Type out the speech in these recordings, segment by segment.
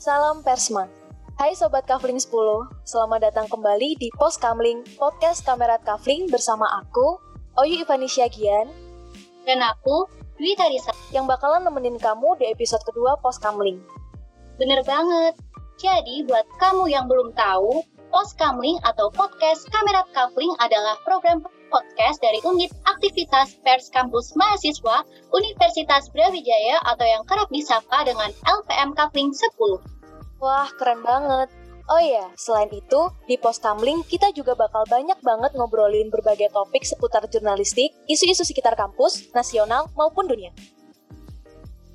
Salam Persma. Hai Sobat Kavling 10, selamat datang kembali di Pos Kamling, podcast Kamerat Kavling bersama aku, Oyu Ivanisya Gian, dan aku, Dwi Tarisa, yang bakalan nemenin kamu di episode kedua Pos Kamling. Bener banget. Jadi, buat kamu yang belum tahu, Pos Kamling atau podcast Kamerat Kavling adalah program podcast dari Unit Aktivitas Pers Kampus Mahasiswa Universitas Brawijaya atau yang kerap disapa dengan LPM Kavling 10. Wah, keren banget. Oh iya, selain itu, di Pos Kamling kita juga bakal banyak banget ngobrolin berbagai topik seputar jurnalistik, isu-isu sekitar kampus, nasional, maupun dunia.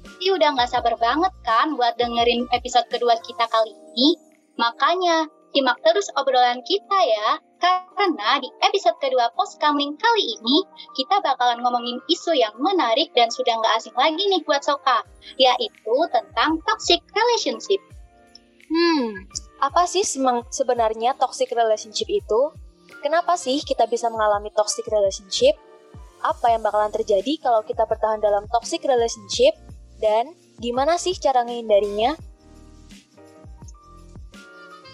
Jadi udah nggak sabar banget kan buat dengerin episode kedua kita kali ini? Makanya, simak terus obrolan kita ya. Karena di episode kedua Post Kamling kali ini, kita bakalan ngomongin isu yang menarik dan sudah nggak asing lagi nih buat Soka, yaitu tentang toxic relationship. Hmm, apa sih sebenarnya toxic relationship itu? Kenapa sih kita bisa mengalami toxic relationship? Apa yang bakalan terjadi kalau kita bertahan dalam toxic relationship? Dan gimana sih cara menghindarinya?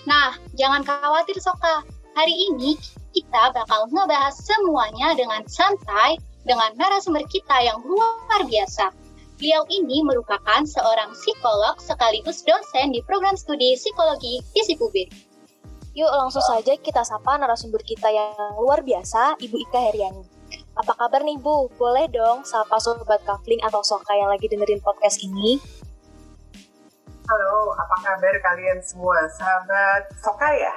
Nah, jangan khawatir Soka, Hari ini kita bakal ngebahas semuanya dengan santai dengan narasumber kita yang luar biasa. Beliau ini merupakan seorang psikolog sekaligus dosen di program studi psikologi ISIPUB. Yuk langsung saja kita sapa narasumber kita yang luar biasa, Ibu Ika Heriani. Apa kabar nih Bu? Boleh dong sapa sobat kafling atau soka yang lagi dengerin podcast ini? Halo, apa kabar kalian semua? Sahabat Soka ya?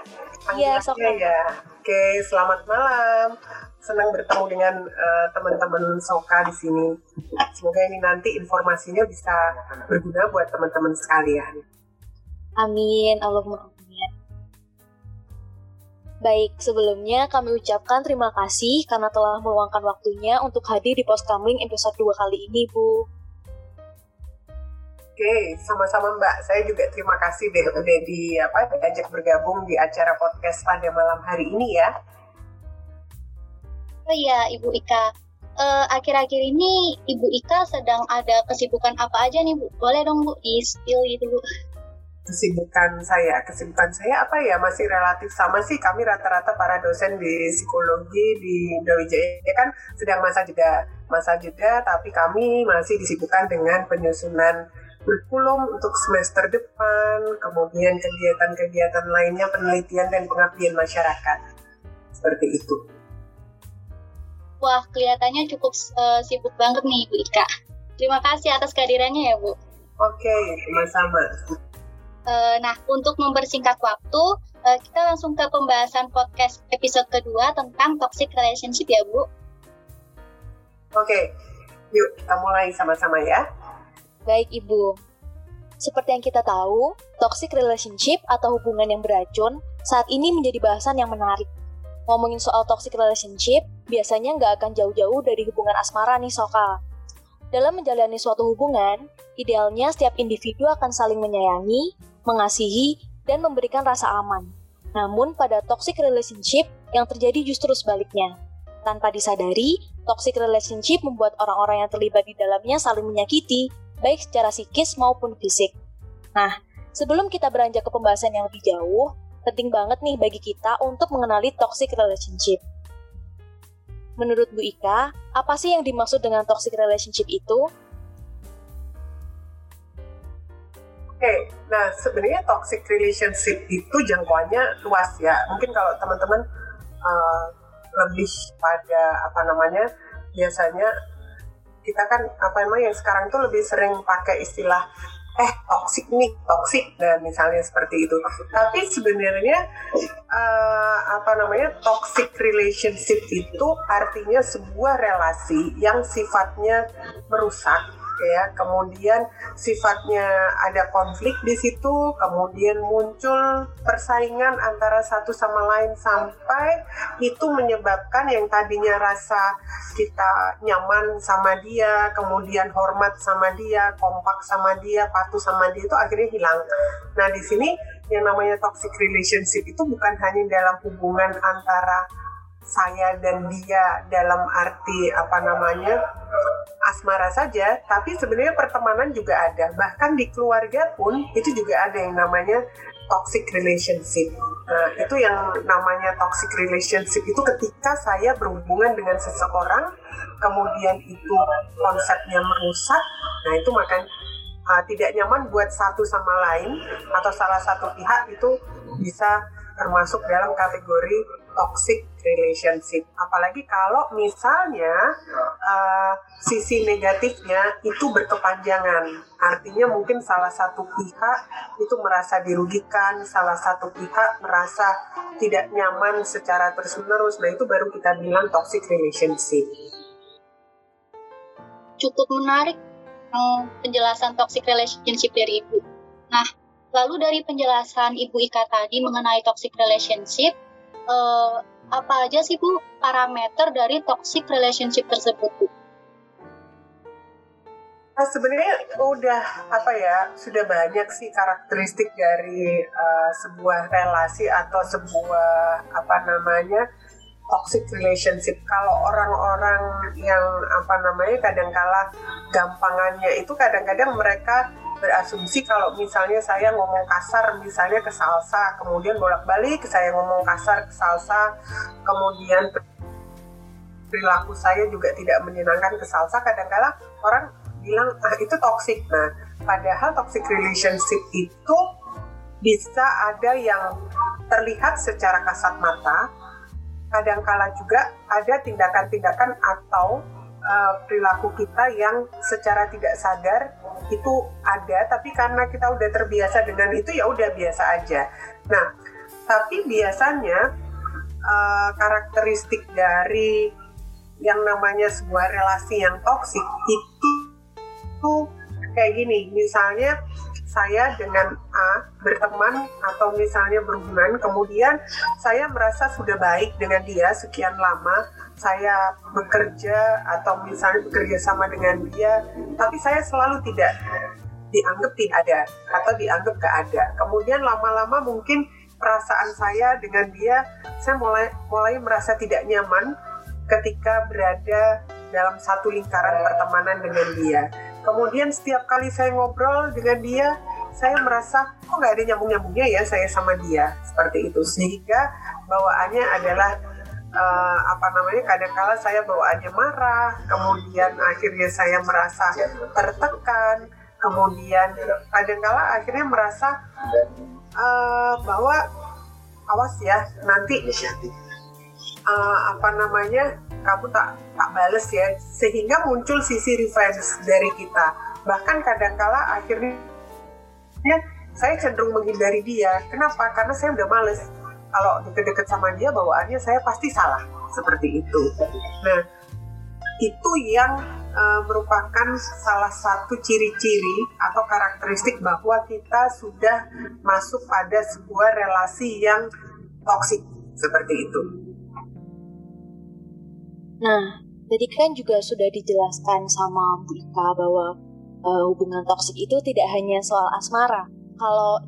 Iya, Soka. ya. Oke, selamat malam. Senang bertemu dengan uh, teman-teman Soka di sini. Semoga ini nanti informasinya bisa berguna buat teman-teman sekalian. Amin, Allahumma amin. Baik, sebelumnya kami ucapkan terima kasih karena telah meluangkan waktunya untuk hadir di Post Kamling episode 2 kali ini, Bu. Oke, sama-sama Mbak. Saya juga terima kasih deh udah di apa diajak bergabung di acara podcast pada malam hari ini ya. Oh iya, Ibu Ika. Uh, akhir-akhir ini Ibu Ika sedang ada kesibukan apa aja nih Bu? Boleh dong Bu di spill gitu Bu. Kesibukan saya, kesibukan saya apa ya masih relatif sama sih. Kami rata-rata para dosen di psikologi di Brawijaya ya kan sedang masa jeda, masa jeda, tapi kami masih disibukkan dengan penyusunan kurikulum untuk semester depan, kemudian kegiatan-kegiatan lainnya penelitian dan pengabdian masyarakat. Seperti itu. Wah, kelihatannya cukup uh, sibuk banget nih Bu Ika. Terima kasih atas kehadirannya ya Bu. Oke, sama-sama. Uh, nah, untuk mempersingkat waktu, uh, kita langsung ke pembahasan podcast episode kedua tentang toxic relationship ya Bu. Oke, yuk kita mulai sama-sama ya. Baik, Ibu. Seperti yang kita tahu, toxic relationship atau hubungan yang beracun saat ini menjadi bahasan yang menarik. Ngomongin soal toxic relationship, biasanya nggak akan jauh-jauh dari hubungan asmara nih, Soka. Dalam menjalani suatu hubungan, idealnya setiap individu akan saling menyayangi, mengasihi, dan memberikan rasa aman. Namun pada toxic relationship yang terjadi justru sebaliknya. Tanpa disadari, toxic relationship membuat orang-orang yang terlibat di dalamnya saling menyakiti, baik secara psikis maupun fisik. Nah, sebelum kita beranjak ke pembahasan yang lebih jauh, penting banget nih bagi kita untuk mengenali toxic relationship. Menurut Bu Ika, apa sih yang dimaksud dengan toxic relationship itu? Oke, nah sebenarnya toxic relationship itu jangkauannya luas ya. Mungkin kalau teman-teman uh, lebih pada apa namanya biasanya kita kan apa namanya yang sekarang tuh lebih sering pakai istilah eh toxic nih toxic dan misalnya seperti itu. Tapi sebenarnya uh, apa namanya toxic relationship itu artinya sebuah relasi yang sifatnya merusak ya. Kemudian sifatnya ada konflik di situ kemudian muncul persaingan antara satu sama lain sampai itu menyebabkan yang tadinya rasa kita nyaman sama dia kemudian hormat sama dia kompak sama dia patuh sama dia itu akhirnya hilang. Nah di sini yang namanya toxic relationship itu bukan hanya dalam hubungan antara saya dan dia dalam arti apa namanya asmara saja, tapi sebenarnya pertemanan juga ada. Bahkan di keluarga pun itu juga ada yang namanya toxic relationship. Nah, itu yang namanya toxic relationship itu ketika saya berhubungan dengan seseorang, kemudian itu konsepnya merusak, nah itu makan uh, tidak nyaman buat satu sama lain atau salah satu pihak itu bisa termasuk dalam kategori toxic relationship. Apalagi kalau misalnya uh, sisi negatifnya itu berkepanjangan. Artinya mungkin salah satu pihak itu merasa dirugikan, salah satu pihak merasa tidak nyaman secara terus-menerus. Nah itu baru kita bilang toxic relationship. Cukup menarik penjelasan toxic relationship dari Ibu. Nah, lalu dari penjelasan Ibu Ika tadi mengenai toxic relationship, uh, apa aja sih Bu parameter dari toxic relationship tersebut Bu? Nah, sebenarnya udah apa ya sudah banyak sih karakteristik dari uh, sebuah relasi atau sebuah apa namanya toxic relationship. Kalau orang-orang yang apa namanya kadang-kala gampangannya itu kadang-kadang mereka berasumsi kalau misalnya saya ngomong kasar misalnya ke salsa kemudian bolak-balik saya ngomong kasar ke salsa kemudian perilaku saya juga tidak menyenangkan ke salsa kadang-kala orang bilang ah itu toxic. Nah padahal toxic relationship itu bisa ada yang terlihat secara kasat mata kadang-kala juga ada tindakan-tindakan atau uh, perilaku kita yang secara tidak sadar itu ada tapi karena kita udah terbiasa dengan itu ya udah biasa aja. Nah tapi biasanya uh, karakteristik dari yang namanya sebuah relasi yang toksik itu tuh kayak gini. Misalnya saya dengan A berteman atau misalnya berhubungan kemudian saya merasa sudah baik dengan dia sekian lama saya bekerja atau misalnya bekerja sama dengan dia, tapi saya selalu tidak dianggap tidak ada atau dianggap gak ada. Kemudian lama-lama mungkin perasaan saya dengan dia, saya mulai mulai merasa tidak nyaman ketika berada dalam satu lingkaran pertemanan dengan dia. Kemudian setiap kali saya ngobrol dengan dia, saya merasa kok nggak ada nyambung-nyambungnya ya saya sama dia? Seperti itu. Sehingga bawaannya adalah uh, apa namanya kadang-kala saya bawaannya marah kemudian akhirnya saya merasa tertekan kemudian kadang-kala akhirnya merasa uh, bahwa awas ya nanti uh, apa namanya kamu tak tak bales ya. Sehingga muncul sisi revenge dari kita. Bahkan kadang-kala akhirnya saya cenderung menghindari dia. Kenapa? Karena saya udah males. Kalau deket-deket sama dia bawaannya saya pasti salah. Seperti itu. Nah, itu yang uh, merupakan salah satu ciri-ciri atau karakteristik bahwa kita sudah masuk pada sebuah relasi yang toksik seperti itu. Nah, tadi kan juga sudah dijelaskan sama Bu Ika bahwa uh, hubungan toksik itu tidak hanya soal asmara. Kalau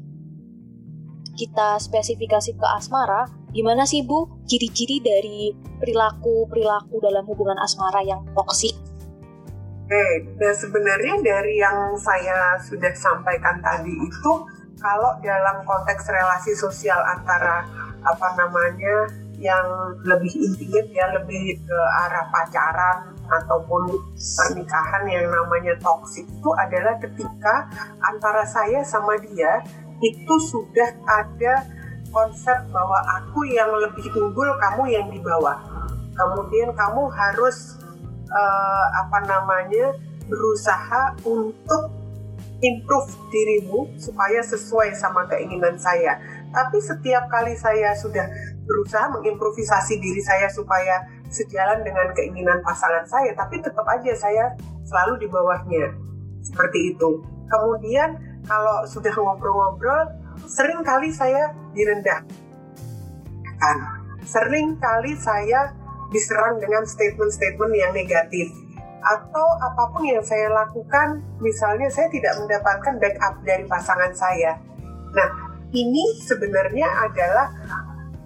kita spesifikasi ke asmara, gimana sih Bu ciri-ciri dari perilaku-perilaku dalam hubungan asmara yang toksik? Oke, nah sebenarnya dari yang saya sudah sampaikan tadi itu, kalau dalam konteks relasi sosial antara apa namanya yang lebih intimate ya lebih ke arah pacaran ataupun pernikahan yang namanya toksik itu adalah ketika antara saya sama dia itu sudah ada konsep bahwa aku yang lebih unggul, kamu yang di bawah. Kemudian kamu harus uh, apa namanya berusaha untuk improve dirimu supaya sesuai sama keinginan saya. Tapi setiap kali saya sudah berusaha mengimprovisasi diri saya supaya sejalan dengan keinginan pasangan saya, tapi tetap aja saya selalu di bawahnya. Seperti itu. Kemudian kalau sudah ngobrol-ngobrol, sering kali saya direndahkan. Sering kali saya diserang dengan statement-statement yang negatif. Atau apa pun yang saya lakukan, misalnya saya tidak mendapatkan backup dari pasangan saya. Nah, ini sebenarnya adalah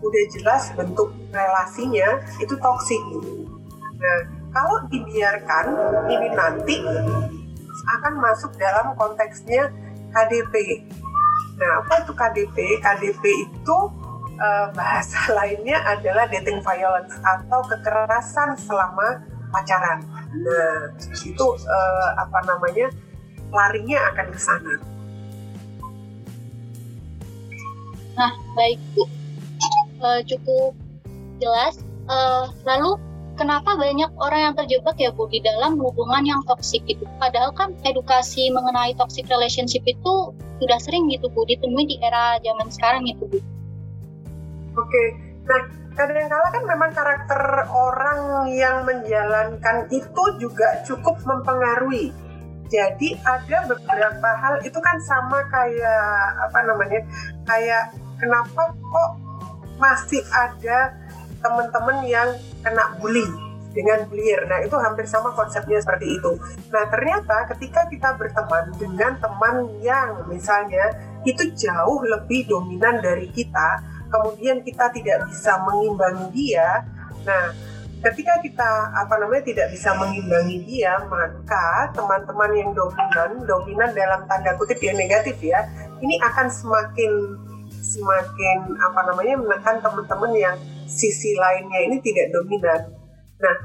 udah jelas bentuk relasinya itu toksik. Nah, kalau dibiarkan ini nanti akan masuk dalam konteksnya KDP. Nah, apa itu KDP? KDP itu uh, bahasa lainnya adalah dating violence atau kekerasan selama pacaran. Nah, itu uh, apa namanya? larinya akan ke sana. Nah, baik Bu. Uh, cukup jelas. Uh, lalu kenapa banyak orang yang terjebak ya Bu di dalam hubungan yang toksik itu? Padahal kan edukasi mengenai toxic relationship itu sudah sering gitu Bu ditemui di era zaman sekarang itu Bu. Oke, nah kadang-kala kan memang karakter orang yang menjalankan itu juga cukup mempengaruhi. Jadi ada beberapa hal itu kan sama kayak apa namanya, kayak kenapa kok masih ada teman-teman yang kena bully dengan bullier. Nah, itu hampir sama konsepnya seperti itu. Nah, ternyata ketika kita berteman dengan teman yang misalnya itu jauh lebih dominan dari kita, kemudian kita tidak bisa mengimbangi dia. Nah, ketika kita apa namanya tidak bisa mengimbangi dia, maka teman-teman yang dominan, dominan dalam tanda kutip yang negatif ya, ini akan semakin semakin apa namanya menekan teman-teman yang sisi lainnya ini tidak dominan. Nah,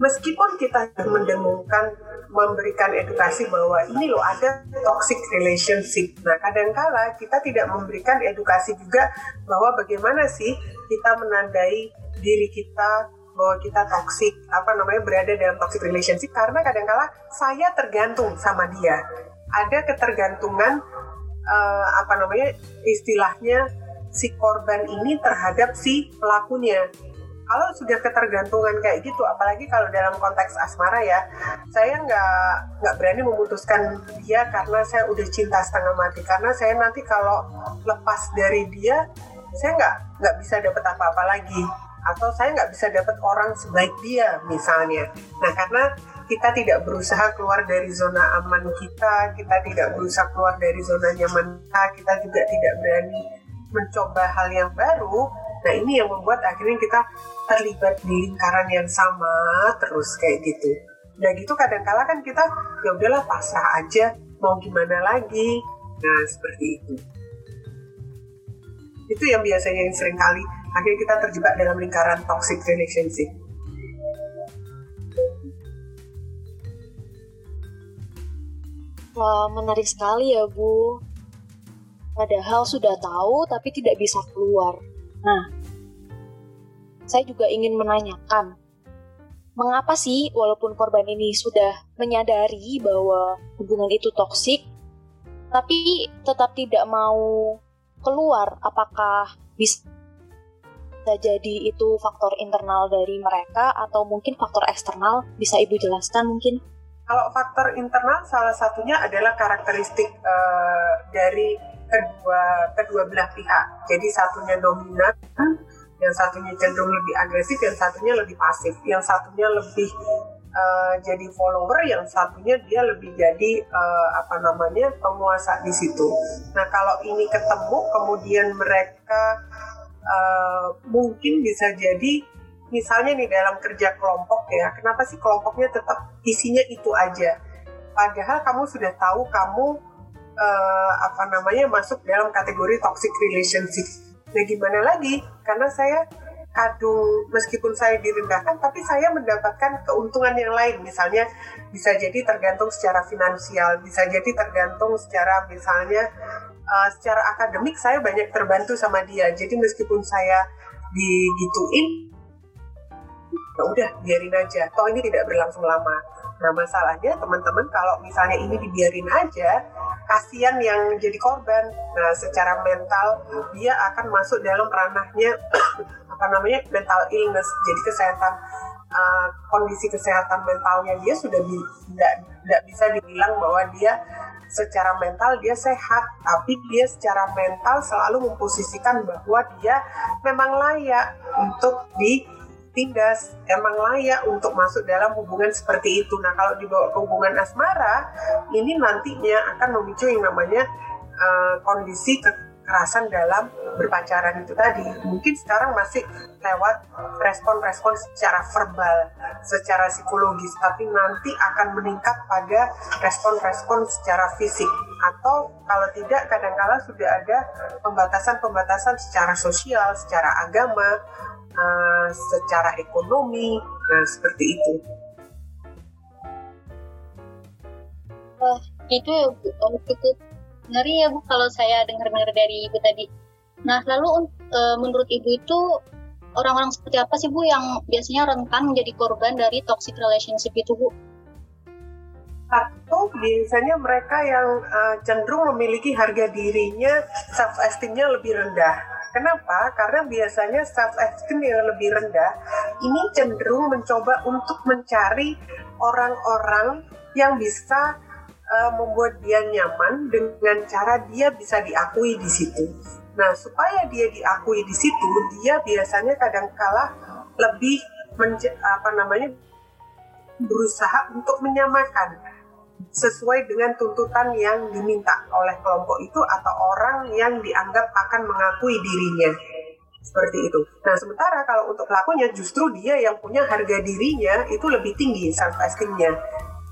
meskipun kita mendengungkan memberikan edukasi bahwa ini loh ada toxic relationship. Nah, kadangkala kita tidak memberikan edukasi juga bahwa bagaimana sih kita menandai diri kita bahwa kita toxic apa namanya berada dalam toxic relationship karena kadangkala saya tergantung sama dia. Ada ketergantungan uh, apa namanya istilahnya si korban ini terhadap si pelakunya. Kalau sudah ketergantungan kayak gitu, apalagi kalau dalam konteks asmara ya, saya nggak nggak berani memutuskan dia karena saya udah cinta setengah mati. Karena saya nanti kalau lepas dari dia, saya nggak nggak bisa dapat apa-apa lagi atau saya nggak bisa dapat orang sebaik dia misalnya. Nah karena kita tidak berusaha keluar dari zona aman kita, kita tidak berusaha keluar dari zona nyaman kita, kita juga tidak berani mencoba hal yang baru. Nah ini yang membuat akhirnya kita terlibat di lingkaran yang sama terus kayak gitu. Nah gitu kadang-kala kan kita ya udahlah pasrah aja mau gimana lagi? Nah seperti itu. Itu yang biasanya yang sering kali akhirnya kita terjebak dalam lingkaran toxic relationship Wah, menarik sekali ya, Bu. Padahal sudah tahu tapi tidak bisa keluar. Nah, saya juga ingin menanyakan, mengapa sih walaupun korban ini sudah menyadari bahwa hubungan itu toksik, tapi tetap tidak mau keluar? Apakah bisa jadi itu faktor internal dari mereka atau mungkin faktor eksternal? Bisa Ibu jelaskan mungkin? Kalau faktor internal salah satunya adalah karakteristik uh, dari kedua kedua belah pihak. Jadi satunya dominan, yang satunya cenderung lebih agresif, yang satunya lebih pasif, yang satunya lebih uh, jadi follower, yang satunya dia lebih jadi uh, apa namanya penguasa di situ. Nah kalau ini ketemu, kemudian mereka uh, mungkin bisa jadi misalnya nih dalam kerja kelompok ya, kenapa sih kelompoknya tetap isinya itu aja? Padahal kamu sudah tahu kamu uh, apa namanya masuk dalam kategori toxic relationship. Nah gimana lagi? Karena saya kadung meskipun saya direndahkan tapi saya mendapatkan keuntungan yang lain misalnya bisa jadi tergantung secara finansial bisa jadi tergantung secara misalnya uh, secara akademik saya banyak terbantu sama dia jadi meskipun saya digituin ya udah biarin aja toh ini tidak berlangsung lama nah masalahnya teman-teman kalau misalnya ini dibiarin aja kasihan yang jadi korban. Nah, secara mental dia akan masuk dalam ranahnya apa namanya mental illness. Jadi kesehatan uh, kondisi kesehatan mentalnya dia sudah tidak bisa dibilang bahwa dia secara mental dia sehat, tapi dia secara mental selalu memposisikan bahwa dia memang layak untuk di tindas emang layak untuk masuk dalam hubungan seperti itu. Nah kalau dibawa ke hubungan asmara, ini nantinya akan memicu yang namanya uh, kondisi ke kekerasan dalam berpacaran itu tadi. Mungkin sekarang masih lewat respon-respon secara verbal, secara psikologis, tapi nanti akan meningkat pada respon-respon secara fisik. Atau kalau tidak, kadang-kala sudah ada pembatasan-pembatasan secara sosial, secara agama, uh, secara ekonomi, nah seperti itu. Wah, itu Bu, oh, cukup ngeri ya Bu kalau saya dengar-dengar dari Ibu tadi. Nah, lalu e, menurut Ibu itu orang-orang seperti apa sih Bu yang biasanya rentan menjadi korban dari toxic relationship itu Bu? Satu, biasanya mereka yang uh, cenderung memiliki harga dirinya, self esteemnya lebih rendah. Kenapa? Karena biasanya self esteem yang lebih rendah ini cenderung mencoba untuk mencari orang-orang yang bisa uh, membuat dia nyaman dengan cara dia bisa diakui di situ. Nah, supaya dia diakui di situ, dia biasanya kadang-kala lebih apa namanya berusaha untuk menyamakan sesuai dengan tuntutan yang diminta oleh kelompok itu atau orang yang dianggap akan mengakui dirinya. Seperti itu. Nah, sementara kalau untuk pelakunya justru dia yang punya harga dirinya itu lebih tinggi self esteemnya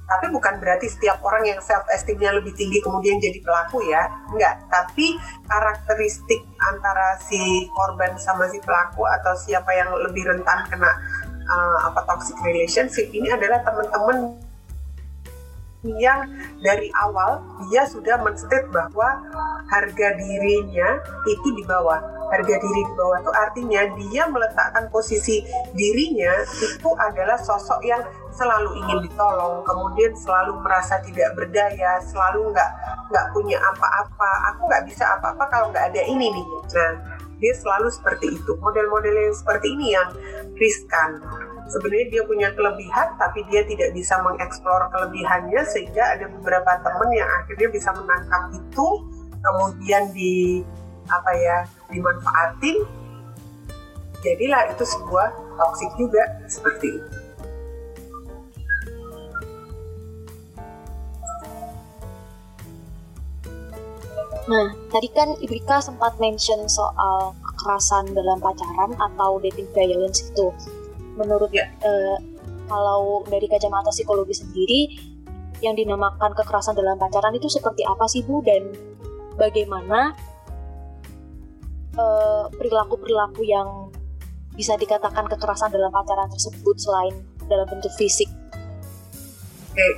tapi bukan berarti setiap orang yang self esteemnya lebih tinggi kemudian jadi pelaku ya. Enggak. Tapi karakteristik antara si korban sama si pelaku atau siapa yang lebih rentan kena uh, apa toxic relationship ini adalah teman-teman yang dari awal dia sudah menstate bahwa harga dirinya itu di bawah. Harga diri di bawah itu artinya dia meletakkan posisi dirinya itu adalah sosok yang selalu ingin ditolong, kemudian selalu merasa tidak berdaya, selalu nggak nggak punya apa-apa. Aku nggak bisa apa-apa kalau nggak ada ini nih. Nah, dia selalu seperti itu. Model-model yang seperti ini yang riskan sebenarnya dia punya kelebihan tapi dia tidak bisa mengeksplor kelebihannya sehingga ada beberapa teman yang akhirnya bisa menangkap itu kemudian di apa ya dimanfaatin. Jadilah itu sebuah toksik juga seperti itu. Nah, tadi kan Ibu Ika sempat mention soal kekerasan dalam pacaran atau dating violence itu menurut ya. uh, kalau dari kacamata psikologi sendiri yang dinamakan kekerasan dalam pacaran itu seperti apa sih Bu dan bagaimana eh, perilaku-perilaku uh, yang bisa dikatakan kekerasan dalam pacaran tersebut selain dalam bentuk fisik? Oke,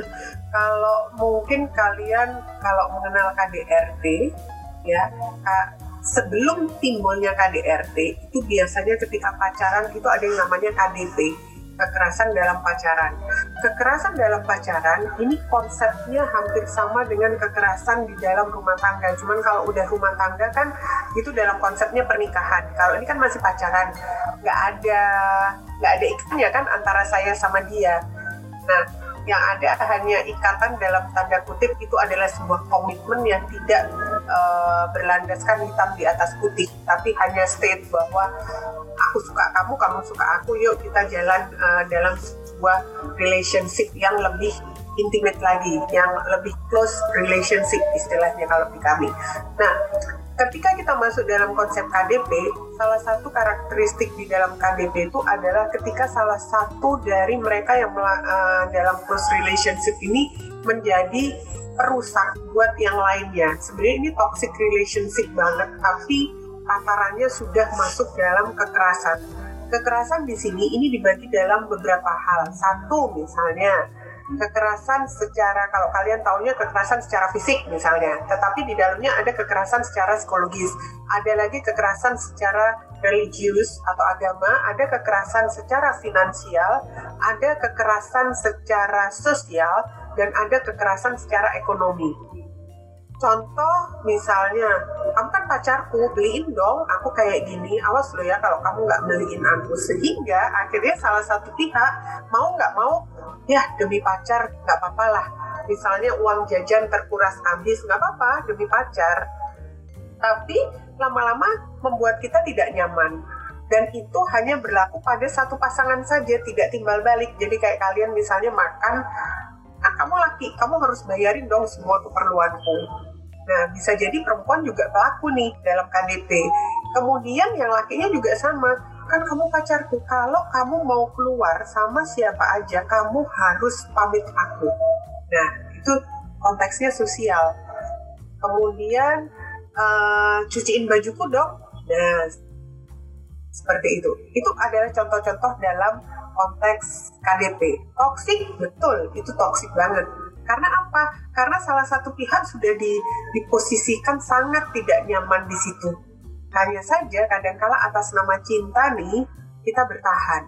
kalau mungkin kalian kalau mengenal KDRT ya sebelum timbulnya KDRT itu biasanya ketika pacaran itu ada yang namanya KDP kekerasan dalam pacaran. Kekerasan dalam pacaran ini konsepnya hampir sama dengan kekerasan di dalam rumah tangga. Cuman kalau udah rumah tangga kan itu dalam konsepnya pernikahan. Kalau ini kan masih pacaran, nggak ada nggak ada ikatan ya kan antara saya sama dia. Nah, yang ada hanya ikatan dalam tanda kutip itu adalah sebuah komitmen yang tidak uh, berlandaskan hitam di atas putih tapi hanya state bahwa aku suka kamu kamu suka aku yuk kita jalan uh, dalam sebuah relationship yang lebih intimate lagi yang lebih close relationship istilahnya kalau di kami. Nah ketika kita masuk dalam konsep KDP, salah satu karakteristik di dalam KDP itu adalah ketika salah satu dari mereka yang uh, dalam close relationship ini menjadi perusak buat yang lainnya. Sebenarnya ini toxic relationship banget, tapi tatarannya sudah masuk dalam kekerasan. Kekerasan di sini ini dibagi dalam beberapa hal. Satu misalnya kekerasan secara kalau kalian taunya kekerasan secara fisik misalnya, tetapi di dalamnya ada kekerasan secara psikologis, ada lagi kekerasan secara religius atau agama, ada kekerasan secara finansial, ada kekerasan secara sosial, dan ada kekerasan secara ekonomi. Contoh misalnya, kamu kan pacarku, beliin dong aku kayak gini, awas lo ya kalau kamu nggak beliin aku. Sehingga akhirnya salah satu pihak mau nggak mau ya demi pacar nggak apa-apa lah. Misalnya uang jajan terkuras habis nggak apa-apa demi pacar. Tapi lama-lama membuat kita tidak nyaman. Dan itu hanya berlaku pada satu pasangan saja tidak timbal balik. Jadi kayak kalian misalnya makan ah kamu laki kamu harus bayarin dong semua keperluanku Nah, bisa jadi perempuan juga pelaku nih dalam KDP. Kemudian yang lakinya juga sama. Kan kamu pacarku, kalau kamu mau keluar sama siapa aja, kamu harus pamit aku. Nah, itu konteksnya sosial. Kemudian, uh, cuciin bajuku dong. Nah, seperti itu. Itu adalah contoh-contoh dalam konteks KDP. Toksik, betul, itu toksik banget karena apa? Karena salah satu pihak sudah di, diposisikan sangat tidak nyaman di situ. Hanya saja kadangkala atas nama cinta nih kita bertahan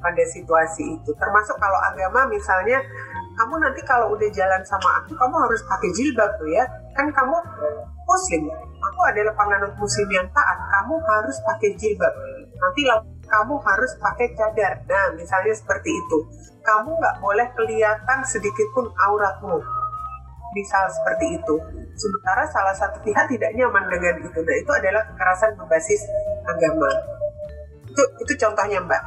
pada situasi itu. Termasuk kalau agama misalnya kamu nanti kalau udah jalan sama aku kamu harus pakai jilbab tuh ya. Kan kamu muslim. Aku adalah penganut muslim yang taat. Kamu harus pakai jilbab. Nanti kamu harus pakai cadar. Nah, misalnya seperti itu. Kamu nggak boleh kelihatan sedikit pun auratmu. Misal seperti itu. Sementara salah satu pihak tidak nyaman dengan itu. Nah, itu adalah kekerasan berbasis agama. Itu, itu contohnya, Mbak.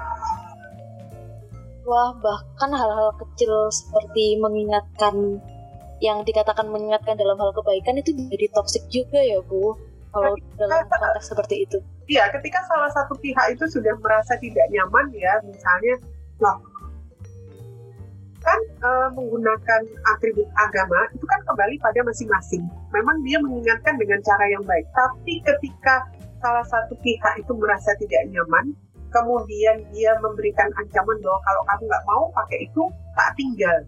Wah, bahkan hal-hal kecil seperti mengingatkan yang dikatakan mengingatkan dalam hal kebaikan itu jadi toksik juga ya, Bu kalau dalam konteks seperti itu? Iya, ketika salah satu pihak itu sudah merasa tidak nyaman ya, misalnya, loh, kan e, menggunakan atribut agama itu kan kembali pada masing-masing. Memang dia mengingatkan dengan cara yang baik, tapi ketika salah satu pihak itu merasa tidak nyaman, kemudian dia memberikan ancaman bahwa kalau kamu nggak mau pakai itu, tak tinggal.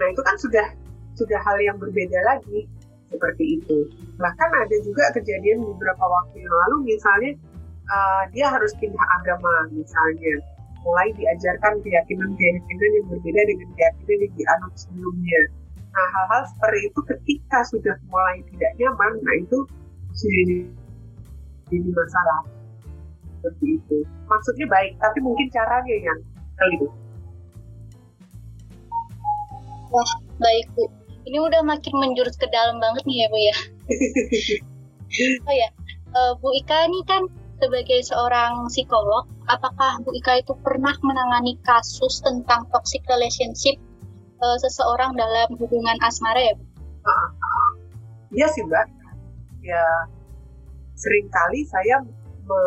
Nah itu kan sudah sudah hal yang berbeda lagi seperti itu. Bahkan ada juga kejadian beberapa waktu yang lalu misalnya uh, dia harus pindah agama misalnya mulai diajarkan keyakinan-keyakinan yang berbeda dengan keyakinan yang dianut sebelumnya. Nah hal-hal seperti itu ketika sudah mulai tidak nyaman, nah itu sudah jadi masalah seperti itu. Maksudnya baik, tapi mungkin caranya yang keliru. Wah, baik Bu ini udah makin menjurus ke dalam banget nih ya Bu ya. oh ya, uh, Bu Ika ini kan sebagai seorang psikolog, apakah Bu Ika itu pernah menangani kasus tentang toxic relationship uh, seseorang dalam hubungan asmara ya Bu? Iya sih Mbak. Ya sering kali saya me,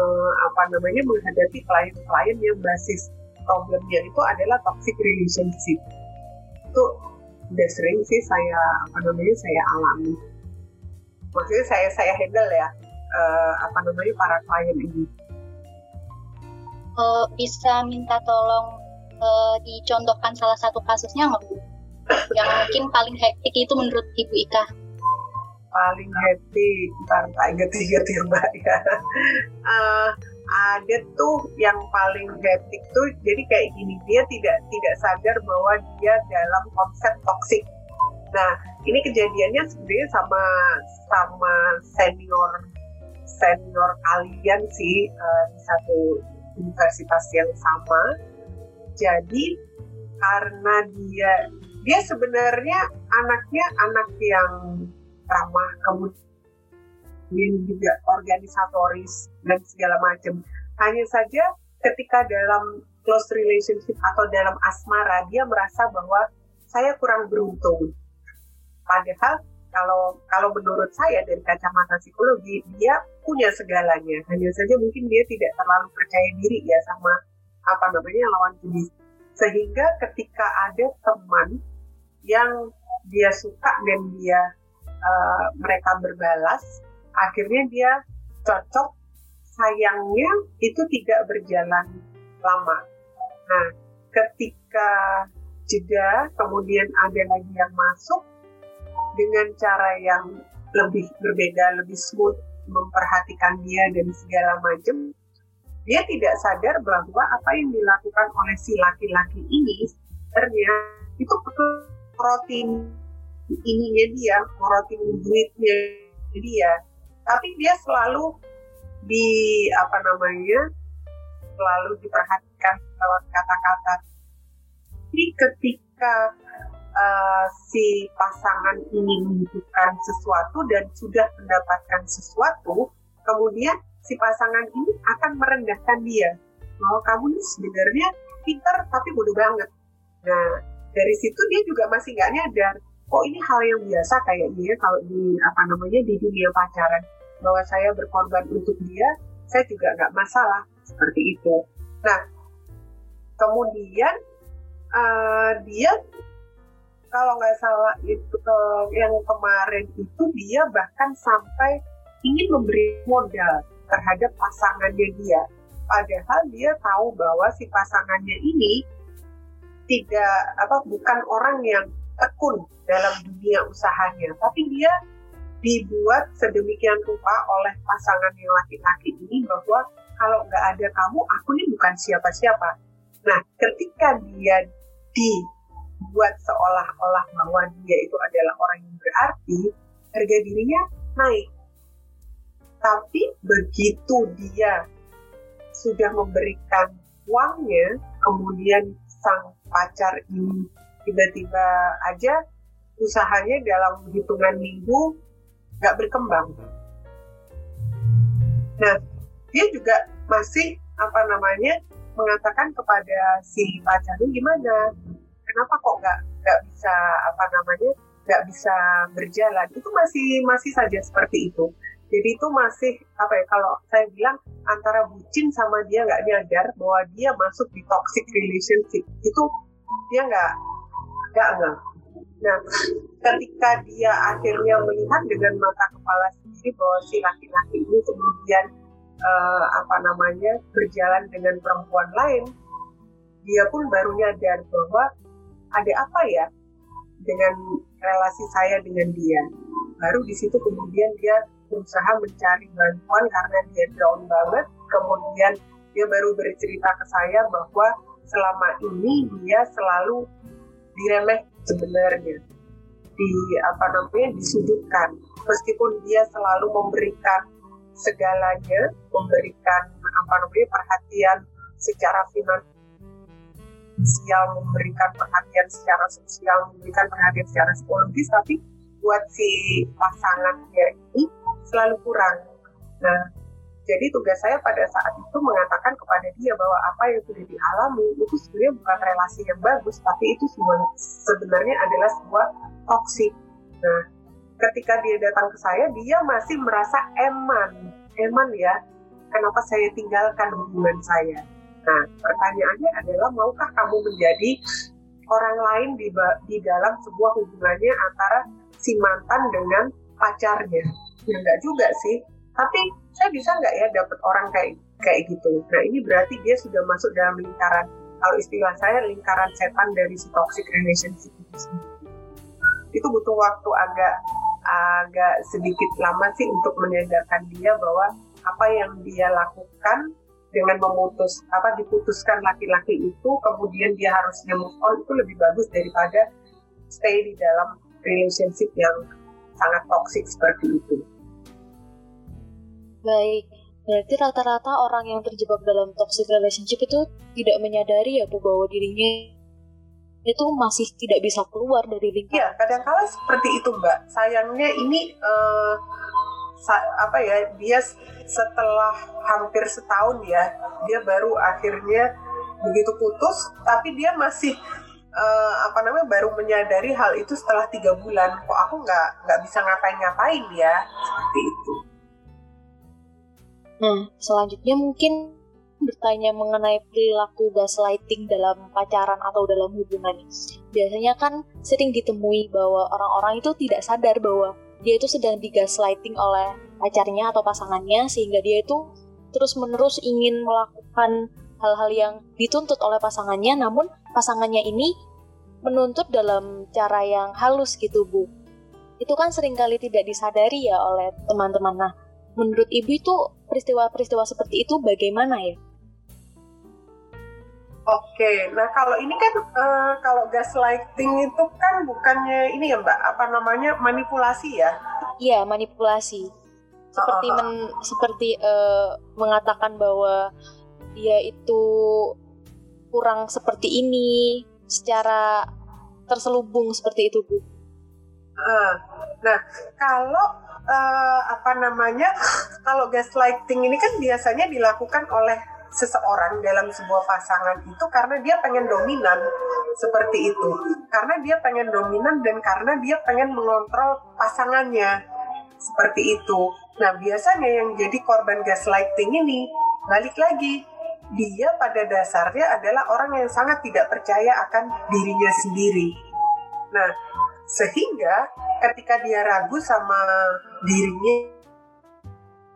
apa namanya menghadapi klien-klien yang basis problemnya itu adalah toxic relationship. Itu udah sering sih saya apa namanya saya alami. Maksudnya saya saya handle ya uh, apa namanya para klien ini. Uh, bisa minta tolong uh, dicontohkan salah satu kasusnya nggak bu? Yang mungkin paling hektik itu menurut ibu Ika. Paling hektik ntar tak inget-inget ya mbak ya. Uh, ada tuh yang paling hektik tuh jadi kayak gini dia tidak tidak sadar bahwa dia dalam konsep toksik. Nah ini kejadiannya sebenarnya sama sama senior senior kalian sih uh, di satu universitas yang sama. Jadi karena dia dia sebenarnya anaknya anak yang ramah kemudian kemudian juga organisatoris dan segala macam. Hanya saja ketika dalam close relationship atau dalam asmara dia merasa bahwa saya kurang beruntung. Padahal kalau kalau menurut saya dari kacamata psikologi dia punya segalanya. Hanya saja mungkin dia tidak terlalu percaya diri ya sama apa namanya lawan jenis. Sehingga ketika ada teman yang dia suka dan dia uh, mereka berbalas akhirnya dia cocok sayangnya itu tidak berjalan lama. Nah ketika jeda kemudian ada lagi yang masuk dengan cara yang lebih berbeda lebih smooth memperhatikan dia dan segala macam dia tidak sadar bahwa apa yang dilakukan oleh si laki-laki ini sebenarnya itu protein ininya dia, protein duitnya dia tapi dia selalu di apa namanya selalu diperhatikan lewat kata-kata. Jadi ketika uh, si pasangan ini membutuhkan sesuatu dan sudah mendapatkan sesuatu kemudian si pasangan ini akan merendahkan dia. Bahwa kamu ini sebenarnya pintar tapi bodoh banget. Nah dari situ dia juga masih nggak nyadar kok ini hal yang biasa kayak dia kalau di apa namanya di dunia pacaran bahwa saya berkorban untuk dia saya juga nggak masalah seperti itu. Nah kemudian uh, dia kalau nggak salah itu uh, yang kemarin itu dia bahkan sampai ingin memberi modal terhadap pasangannya dia. Padahal dia tahu bahwa si pasangannya ini tidak apa bukan orang yang tekun dalam dunia usahanya. Tapi dia dibuat sedemikian rupa oleh pasangan yang laki-laki ini bahwa kalau nggak ada kamu aku ini bukan siapa-siapa. Nah ketika dia dibuat seolah-olah bahwa dia itu adalah orang yang berarti harga dirinya naik. Tapi begitu dia sudah memberikan uangnya kemudian sang pacar ini tiba-tiba aja usahanya dalam hitungan minggu nggak berkembang. Nah, dia juga masih apa namanya mengatakan kepada si pacarnya gimana, kenapa kok nggak nggak bisa apa namanya nggak bisa berjalan itu masih masih saja seperti itu. Jadi itu masih apa ya kalau saya bilang antara bucin sama dia nggak nyadar bahwa dia masuk di toxic relationship itu dia nggak nggak nggak. Nah, ketika dia akhirnya melihat dengan mata kepala sendiri bahwa si laki-laki ini kemudian uh, apa namanya berjalan dengan perempuan lain, dia pun baru nyadar bahwa ada apa ya dengan relasi saya dengan dia. Baru di situ kemudian dia berusaha mencari bantuan karena dia down banget. Kemudian dia baru bercerita ke saya bahwa selama ini dia selalu diremeh sebenarnya di apa namanya disudutkan meskipun dia selalu memberikan segalanya memberikan apa namanya perhatian secara finansial memberikan perhatian secara sosial memberikan perhatian secara psikologis tapi buat si pasangannya ini selalu kurang. Nah, jadi tugas saya pada saat itu mengatakan kepada dia bahwa apa yang sudah dialami itu sebenarnya bukan relasi yang bagus, tapi itu semua sebenarnya adalah sebuah toksik. Nah, ketika dia datang ke saya, dia masih merasa eman, eman ya, kenapa saya tinggalkan hubungan saya. Nah, pertanyaannya adalah maukah kamu menjadi orang lain di, di dalam sebuah hubungannya antara si mantan dengan pacarnya? ya enggak juga sih tapi saya bisa nggak ya dapat orang kayak kayak gitu nah ini berarti dia sudah masuk dalam lingkaran kalau istilah saya lingkaran setan dari si toxic relationship itu itu butuh waktu agak agak sedikit lama sih untuk menyadarkan dia bahwa apa yang dia lakukan dengan memutus apa diputuskan laki-laki itu kemudian dia harusnya move on itu lebih bagus daripada stay di dalam relationship yang sangat toxic seperti itu. Baik, berarti rata-rata orang yang terjebak dalam toxic relationship itu tidak menyadari ya Bu bahwa dirinya itu masih tidak bisa keluar dari lingkaran. Iya, kadang-kala seperti itu Mbak. Sayangnya ini uh, sa apa ya dia setelah hampir setahun ya dia baru akhirnya begitu putus, tapi dia masih uh, apa namanya baru menyadari hal itu setelah tiga bulan. Kok aku nggak nggak bisa ngapain-ngapain ya seperti itu. Nah, selanjutnya mungkin bertanya mengenai perilaku gaslighting dalam pacaran atau dalam hubungan. Biasanya kan sering ditemui bahwa orang-orang itu tidak sadar bahwa dia itu sedang digaslighting oleh pacarnya atau pasangannya sehingga dia itu terus-menerus ingin melakukan hal-hal yang dituntut oleh pasangannya namun pasangannya ini menuntut dalam cara yang halus gitu Bu. Itu kan sering kali tidak disadari ya oleh teman-teman. Nah, menurut Ibu itu peristiwa-peristiwa seperti itu bagaimana ya? Oke, nah kalau ini kan uh, kalau gaslighting itu kan bukannya ini ya Mbak, apa namanya manipulasi ya? Iya manipulasi. Seperti uh, men, seperti uh, mengatakan bahwa dia itu kurang seperti ini, secara terselubung seperti itu Bu. Uh, nah kalau uh, apa namanya kalau gaslighting ini kan biasanya dilakukan oleh seseorang dalam sebuah pasangan itu karena dia pengen dominan seperti itu. Karena dia pengen dominan dan karena dia pengen mengontrol pasangannya seperti itu. Nah biasanya yang jadi korban gaslighting ini balik lagi dia pada dasarnya adalah orang yang sangat tidak percaya akan dirinya sendiri. Nah sehingga ketika dia ragu sama dirinya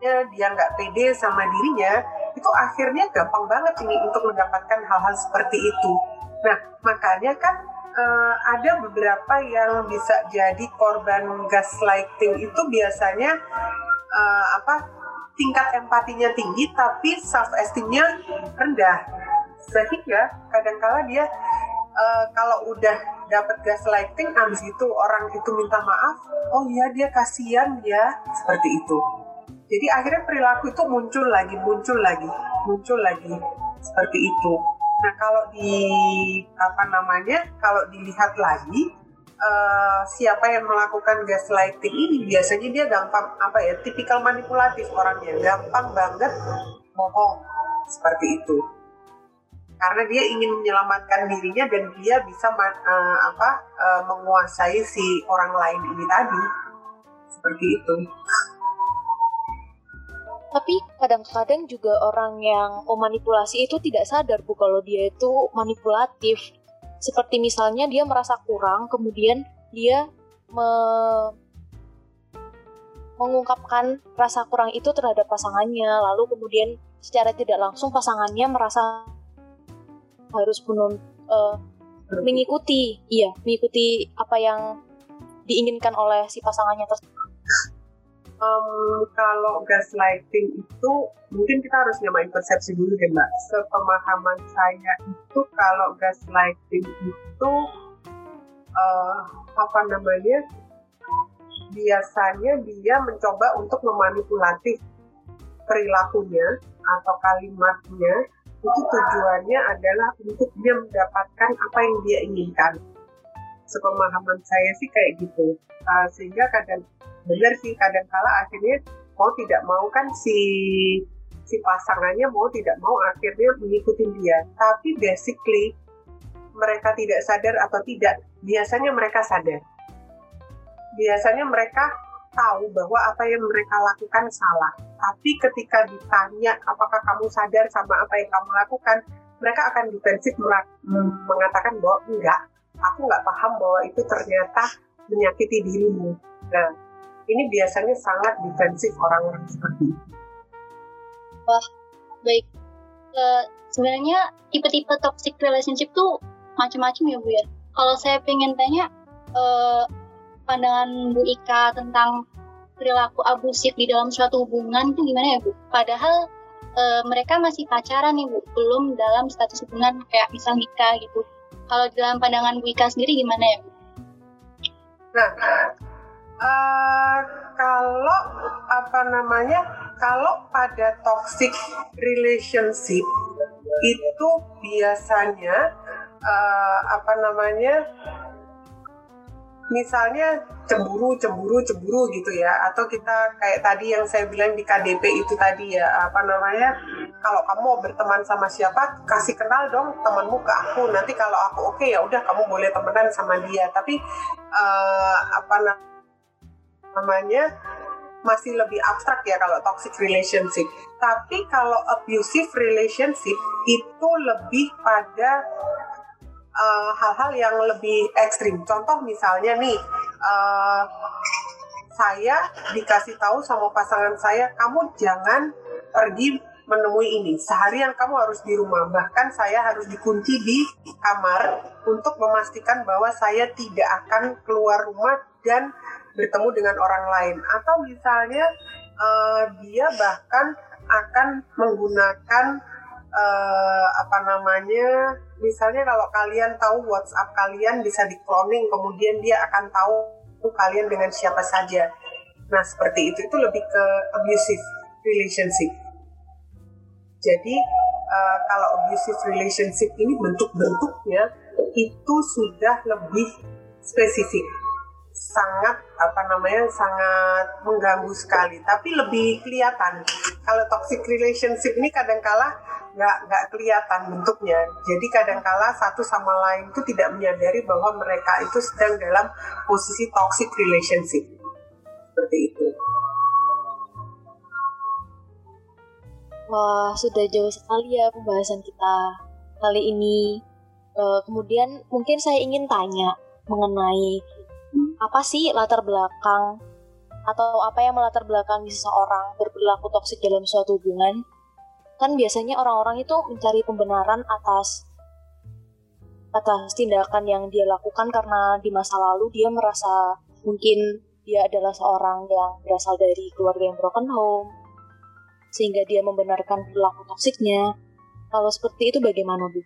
dia nggak pede sama dirinya itu akhirnya gampang banget ini untuk mendapatkan hal-hal seperti itu. Nah, makanya kan uh, ada beberapa yang bisa jadi korban gaslighting itu biasanya uh, apa tingkat empatinya tinggi tapi self esteemnya rendah sehingga kadangkala dia uh, kalau udah dapat gaslighting abis itu orang itu minta maaf oh iya dia kasihan ya seperti itu jadi akhirnya perilaku itu muncul lagi, muncul lagi, muncul lagi seperti itu. Nah kalau di apa namanya, kalau dilihat lagi uh, siapa yang melakukan gaslighting ini biasanya dia gampang apa ya, tipikal manipulatif orangnya, gampang banget bohong seperti itu. Karena dia ingin menyelamatkan dirinya dan dia bisa uh, apa uh, menguasai si orang lain ini tadi. Seperti itu. Tapi kadang-kadang juga orang yang memanipulasi itu tidak sadar bu kalau dia itu manipulatif. Seperti misalnya dia merasa kurang kemudian dia me mengungkapkan rasa kurang itu terhadap pasangannya. Lalu kemudian secara tidak langsung pasangannya merasa harus menun, uh, mengikuti iya mengikuti apa yang diinginkan oleh si pasangannya tersebut um, kalau gaslighting itu mungkin kita harus nyamain persepsi dulu deh mbak. Sepemahaman saya itu kalau gaslighting itu uh, apa namanya biasanya dia mencoba untuk memanipulasi perilakunya atau kalimatnya itu tujuannya adalah untuk dia mendapatkan apa yang dia inginkan. Sepemahaman saya sih kayak gitu. Uh, sehingga kadang benar sih kadang-kala akhirnya mau tidak mau kan si si pasangannya mau tidak mau akhirnya mengikuti dia tapi basically mereka tidak sadar atau tidak biasanya mereka sadar biasanya mereka tahu bahwa apa yang mereka lakukan salah tapi ketika ditanya apakah kamu sadar sama apa yang kamu lakukan mereka akan defensif mengatakan bahwa enggak aku nggak paham bahwa itu ternyata menyakiti dirimu nah ini biasanya sangat defensif orang-orang seperti itu. Wah, baik. Uh, sebenarnya tipe-tipe toxic relationship tuh macam-macam ya Bu ya. Kalau saya pengen tanya uh, pandangan Bu Ika tentang perilaku abusif di dalam suatu hubungan itu gimana ya Bu? Padahal uh, mereka masih pacaran nih Bu, belum dalam status hubungan kayak misal nikah gitu. Kalau dalam pandangan Bu Ika sendiri gimana ya Bu? Nah, Uh, kalau apa namanya kalau pada toxic relationship itu biasanya uh, apa namanya misalnya cemburu cemburu cemburu gitu ya. Atau kita kayak tadi yang saya bilang di KDP itu tadi ya apa namanya kalau kamu mau berteman sama siapa kasih kenal dong temanmu ke aku. Nanti kalau aku oke okay, ya udah kamu boleh temenan sama dia. Tapi uh, apa namanya masih lebih abstrak ya kalau toxic relationship. Tapi kalau abusive relationship itu lebih pada uh, hal-hal uh, yang lebih ekstrim. Contoh misalnya nih, uh, saya dikasih tahu sama pasangan saya, kamu jangan pergi menemui ini. Seharian kamu harus di rumah. Bahkan saya harus dikunci di kamar untuk memastikan bahwa saya tidak akan keluar rumah dan bertemu dengan orang lain atau misalnya uh, dia bahkan akan menggunakan uh, apa namanya misalnya kalau kalian tahu WhatsApp kalian bisa di cloning kemudian dia akan tahu kalian dengan siapa saja. Nah seperti itu itu lebih ke abusive relationship. Jadi uh, kalau abusive relationship ini bentuk-bentuknya itu sudah lebih spesifik. Sangat apa namanya sangat mengganggu sekali. Tapi lebih kelihatan. Kalau toxic relationship ini kadangkala nggak nggak kelihatan bentuknya. Jadi kadangkala satu sama lain itu tidak menyadari bahwa mereka itu sedang dalam posisi toxic relationship seperti itu. Wah, sudah jauh sekali ya pembahasan kita kali ini. Uh, kemudian mungkin saya ingin tanya mengenai apa sih latar belakang atau apa yang melatar belakangi seseorang berperilaku toksik dalam suatu hubungan? Kan biasanya orang-orang itu mencari pembenaran atas atas tindakan yang dia lakukan karena di masa lalu dia merasa mungkin dia adalah seorang yang berasal dari keluarga yang broken home sehingga dia membenarkan perilaku toksiknya. Kalau seperti itu bagaimana, Bu?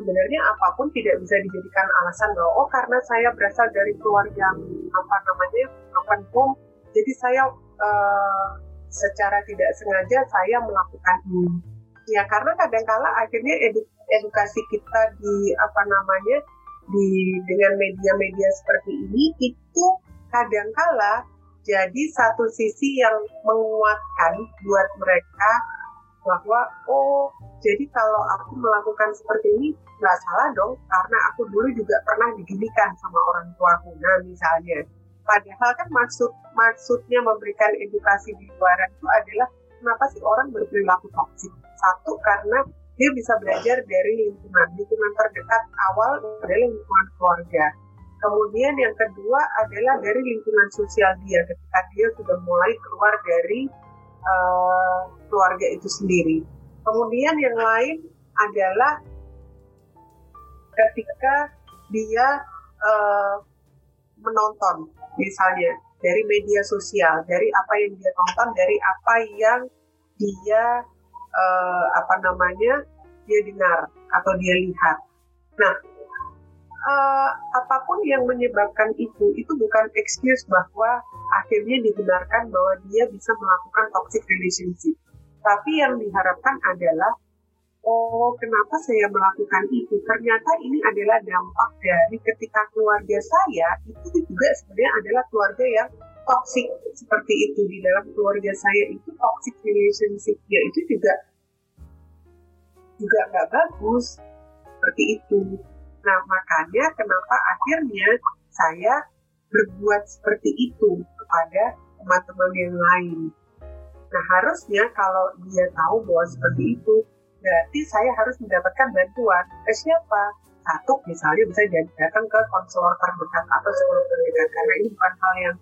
Sebenarnya apa pun tidak bisa dijadikan alasan bahwa oh karena saya berasal dari keluarga yang apa namanya broken home, jadi saya uh, secara tidak sengaja saya melakukan ini. Ya karena kadangkala akhirnya edu edukasi kita di apa namanya di dengan media-media seperti ini itu kadangkala jadi satu sisi yang menguatkan buat mereka bahwa oh jadi kalau aku melakukan seperti ini nggak salah dong karena aku dulu juga pernah diginikan sama orang tuaku nah misalnya padahal kan maksud maksudnya memberikan edukasi di luar itu adalah kenapa sih orang berperilaku toksik? Satu karena dia bisa belajar dari lingkungan. Lingkungan terdekat awal adalah lingkungan keluarga. Kemudian yang kedua adalah dari lingkungan sosial dia ketika dia sudah mulai keluar dari uh, keluarga itu sendiri. Kemudian yang lain adalah ketika dia uh, menonton misalnya dari media sosial, dari apa yang dia tonton, dari apa yang dia uh, apa namanya dia dengar atau dia lihat. Nah, uh, apa pun yang menyebabkan itu, itu bukan excuse bahwa akhirnya dibenarkan bahwa dia bisa melakukan toxic relationship. Tapi yang diharapkan adalah, oh kenapa saya melakukan itu? Ternyata ini adalah dampak dari ketika keluarga saya itu juga sebenarnya adalah keluarga yang toxic seperti itu di dalam keluarga saya itu toxic relationship ya itu juga juga nggak bagus seperti itu Nah, makanya kenapa akhirnya saya berbuat seperti itu kepada teman-teman yang lain. Nah, harusnya kalau dia tahu bahwa seperti itu, berarti saya harus mendapatkan bantuan ke siapa? Satu, misalnya bisa datang ke konselor terdekat atau psikolog terdekat, karena ini bukan hal yang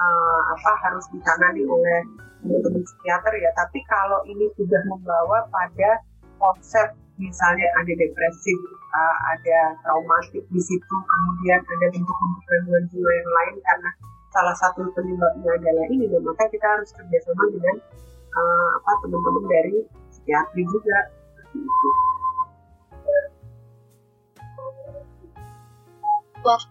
uh, apa harus ditangani oleh teman-teman psikiater ya. Tapi kalau ini sudah membawa pada konsep misalnya ada depresi, uh, ada traumatik di situ, kemudian ada bentuk-bentuk gangguan jiwa yang lain karena salah satu penyebabnya adalah ini, dan maka kita harus kerjasama dengan uh, apa teman-teman dari psikiatri juga. Wah,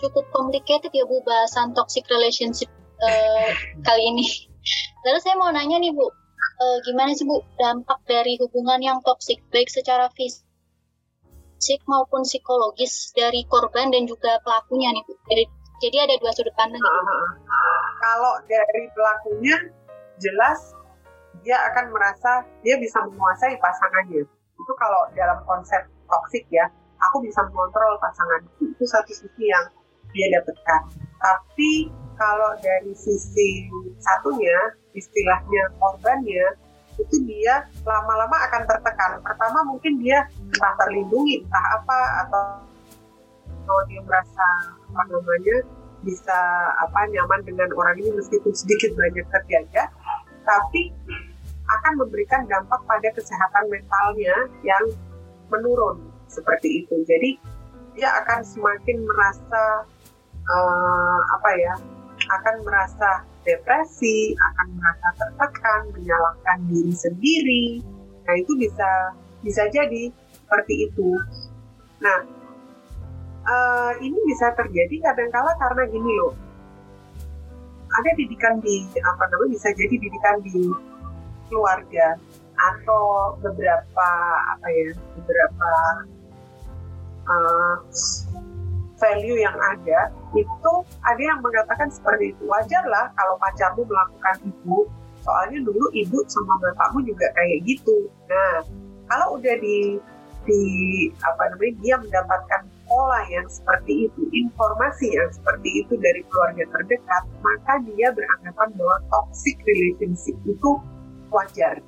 cukup complicated ya Bu bahasan toxic relationship uh, kali ini. Lalu saya mau nanya nih Bu, uh, gimana sih Bu dampak dari hubungan yang toksik baik secara fisik maupun psikologis dari korban dan juga pelakunya nih Bu. Jadi, jadi ada dua sudut pandang gitu. Kalau dari pelakunya jelas dia akan merasa dia bisa menguasai pasangannya. Itu kalau dalam konsep toksik ya, aku bisa mengontrol pasangan. Itu satu sisi yang dia dapatkan. Tapi kalau dari sisi satunya istilahnya korbannya itu dia lama-lama akan tertekan. Pertama mungkin dia entah terlindungi, entah apa atau kalau dia merasa apa namanya bisa apa nyaman dengan orang ini meskipun sedikit banyak terjaga, tapi akan memberikan dampak pada kesehatan mentalnya yang menurun seperti itu. Jadi dia akan semakin merasa uh, apa ya akan merasa depresi, akan merasa tertekan, menyalahkan diri sendiri. Nah itu bisa bisa jadi seperti itu. Nah uh, ini bisa terjadi kadang-kala karena gini loh. Ada didikan di apa namanya bisa jadi didikan di keluarga atau beberapa apa ya beberapa uh, value yang ada itu ada yang mengatakan seperti itu. Wajar lah kalau pacarmu melakukan itu. Soalnya dulu ibu sama bapakmu juga kayak gitu. Nah kalau udah di di apa namanya dia mendapatkan pola yang seperti itu, informasi yang seperti itu dari keluarga terdekat, maka dia beranggapan bahwa toxic relationship itu wajar.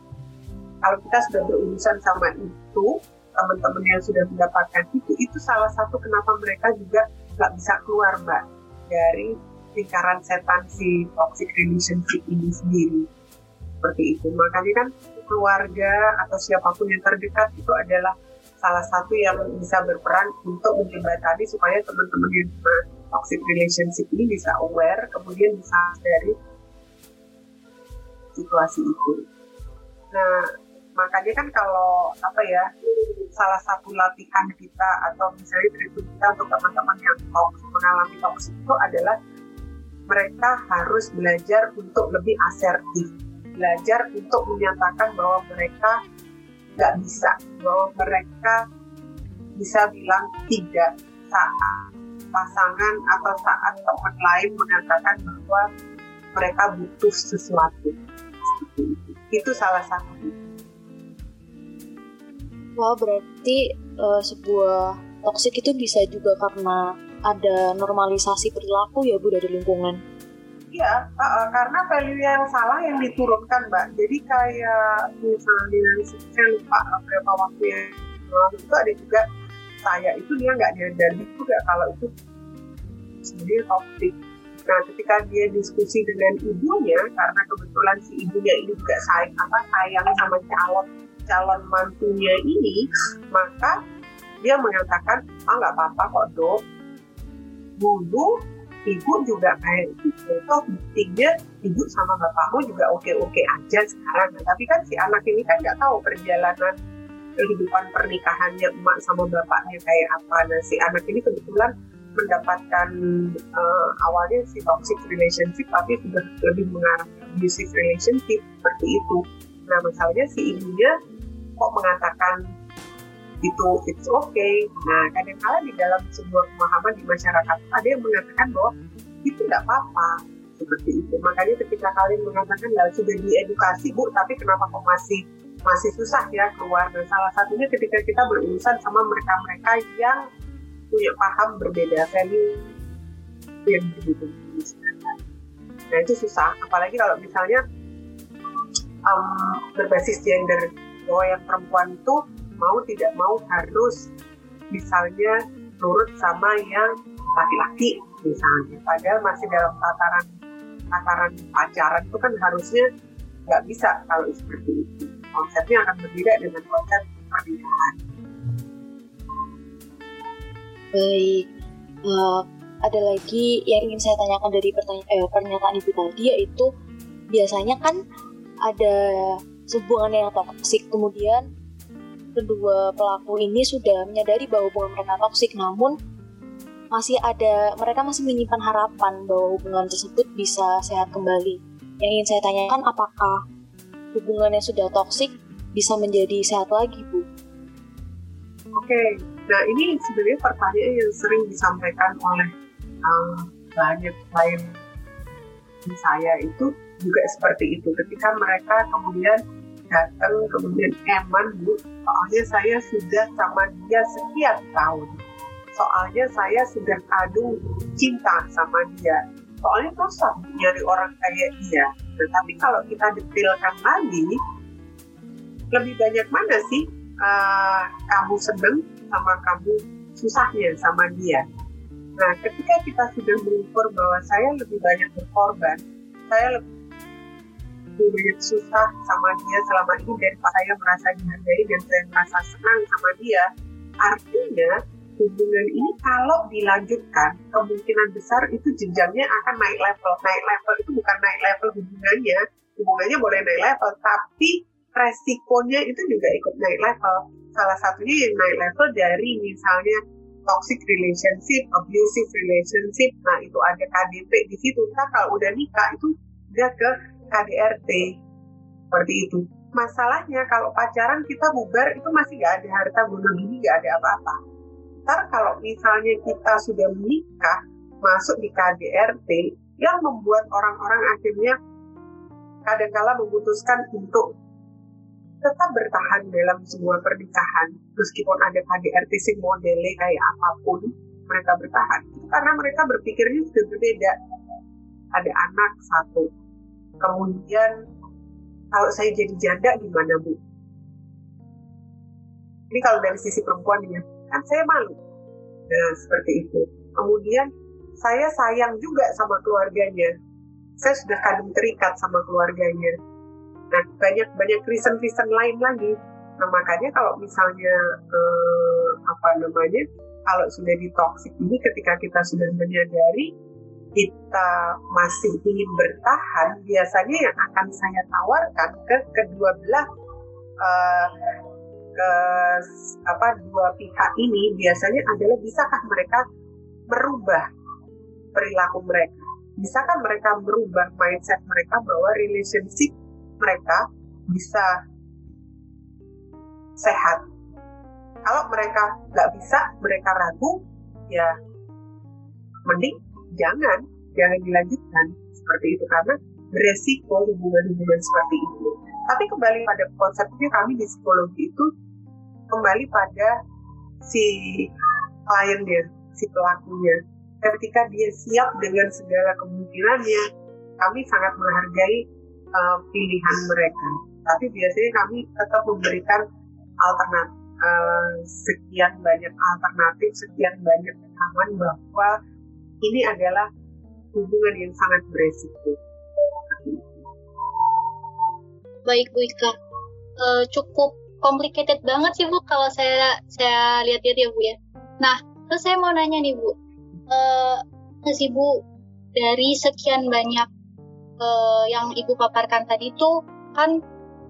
Kalau kita sudah berurusan sama itu, teman-teman yang sudah mendapatkan itu, itu salah satu kenapa mereka juga nggak bisa keluar mbak dari lingkaran setan si toxic relationship ini sendiri. Seperti itu. Makanya kan keluarga atau siapa pun yang terdekat itu adalah salah satu yang bisa berperan untuk menjembatani supaya teman-teman yang toxic relationship ini bisa aware, kemudian bisa dari situasi itu. Nah, makanya kan kalau apa ya salah satu latihan kita atau misalnya treatment kita untuk teman-teman yang toxic, mengalami toxic itu adalah mereka harus belajar untuk lebih asertif. Belajar untuk menyatakan bahwa mereka nggak bisa bahwa mereka bisa bilang tidak saat pasangan atau saat teman lain mengatakan bahwa mereka butuh sesuatu salah satu Wah berarti uh, sebuah toksik itu bisa juga karena ada normalisasi perilaku ya Bu dari lingkungan. Iya, uh, uh, karena value yang salah yang diturunkan Mbak. Jadi kayak misalnya saya lupa beberapa waktu yang lalu itu ada juga saya itu dia nggak nyadar juga kalau itu sebenarnya toksik. Nah, ketika dia diskusi dengan ibunya, karena kebetulan si ibunya ini juga sayang apa sayang sama calon calon mantunya ini, maka dia mengatakan, ah nggak apa-apa kok dok, dulu ibu juga kayak gitu. Toh buktinya ibu sama bapakmu juga oke-oke aja sekarang. Nah, tapi kan si anak ini kan nggak tahu perjalanan kehidupan pernikahannya emak sama bapaknya kayak apa. Nah si anak ini kebetulan mendapatkan uh, awalnya si toxic relationship tapi sudah lebih mengarah abusive relationship seperti itu. Nah masalahnya si ibunya kok mengatakan itu it's okay. Nah kadang-kala di dalam sebuah pemahaman di masyarakat ada yang mengatakan bahwa itu tidak apa-apa seperti itu. Makanya ketika kalian mengatakan lah sudah diedukasi bu, tapi kenapa kok masih masih susah ya keluar? Dan salah satunya ketika kita berurusan sama mereka-mereka yang punya paham berbeda value yang begitu. Nah itu susah, apalagi kalau misalnya um, berbasis gender bahwa yang perempuan itu mau tidak mau harus misalnya nurut sama yang laki-laki misalnya. Padahal masih dalam tataran tataran pacaran itu kan harusnya nggak bisa kalau seperti itu. Konsepnya akan berbeda dengan konsep pernikahan baik. Uh, ada lagi yang ingin saya tanyakan dari pertanyaan eh, pernyataan ibu tadi yaitu biasanya kan ada hubungan yang toksik kemudian kedua pelaku ini sudah menyadari bahwa hubungan mereka toksik namun masih ada mereka masih menyimpan harapan bahwa hubungan tersebut bisa sehat kembali. Yang ingin saya tanyakan apakah hubungan yang sudah toksik bisa menjadi sehat lagi Bu? Oke, nah ini sebenarnya pertanyaan yang sering disampaikan oleh um, banyak klien saya itu juga seperti itu. Ketika mereka kemudian datang kemudian eman bu soalnya saya sudah sama dia sekian tahun. Soalnya saya sudah kado cinta sama dia. Soalnya susah nyari orang kayak dia. Tetapi kalau kita detailkan lagi lebih banyak mana sih uh, kamu seneng sama kamu susahnya sama dia. Nah ketika kita sudah mengukur bahwa saya lebih banyak berkorban saya lebih banyak susah sama dia selama ini dan saya merasa dihargai dan saya merasa senang sama dia artinya hubungan ini kalau dilanjutkan kemungkinan besar itu jenjangnya akan naik level. Naik level itu bukan naik level hubungannya hubungannya boleh naik level tapi resikonya itu juga ikut naik level salah satunya yang naik level dari misalnya toxic relationship, abusive relationship, nah itu ada KDP di situ. Nah kalau udah nikah itu udah ke KDRT seperti itu. Masalahnya kalau pacaran kita bubar itu masih gak ada harta bunuh diri gak ada apa-apa. Ntar kalau misalnya kita sudah menikah masuk di KDRT yang membuat orang-orang akhirnya kadangkala memutuskan untuk tetap bertahan dalam sebuah pernikahan meskipun ada KDRT modelnya kayak apa pun mereka bertahan. Karena mereka berpikirnya sudah berbeda. Ada anak satu. Kemudian kalau saya jadi janda gimana bu? Ini kalau dari sisi perempuan ya kan saya malu. Nah seperti itu. Kemudian saya sayang juga sama keluarganya. Saya sudah kadung terikat sama keluarganya dan banyak banyak reason reason lain lagi. Nah makanya kalau misalnya eh, apa namanya kalau sudah di toxic ini ketika kita sudah menyadari kita masih ingin bertahan biasanya yang akan saya tawarkan ke kedua belah uh, ke apa dua pihak ini biasanya adalah bisakah mereka merubah perilaku mereka? Bisakah mereka merubah mindset mereka bahwa relationship mereka bisa sehat. Kalau mereka nggak bisa mereka ragu ya mending jangan jangan dilanjutkan seperti itu karena beresiko hubungan-hubungan seperti itu. Tapi kembali pada konsepnya kami di psikologi itu kembali pada si kliennya si pelakunya. Ketika dia siap dengan segala kemungkinannya kami sangat menghargai uh, pilihan mereka. Tapi biasanya kami tetap memberikan alternatif uh, sekian banyak alternatif sekian banyak rekaman bahwa ini adalah hubungan yang sangat beresiko. Baik Bu Ika. Uh, cukup complicated banget sih Bu kalau saya saya lihat-lihat ya Bu ya. Nah, terus saya mau nanya nih Bu, uh, sih Bu dari sekian banyak uh, yang Ibu paparkan tadi itu kan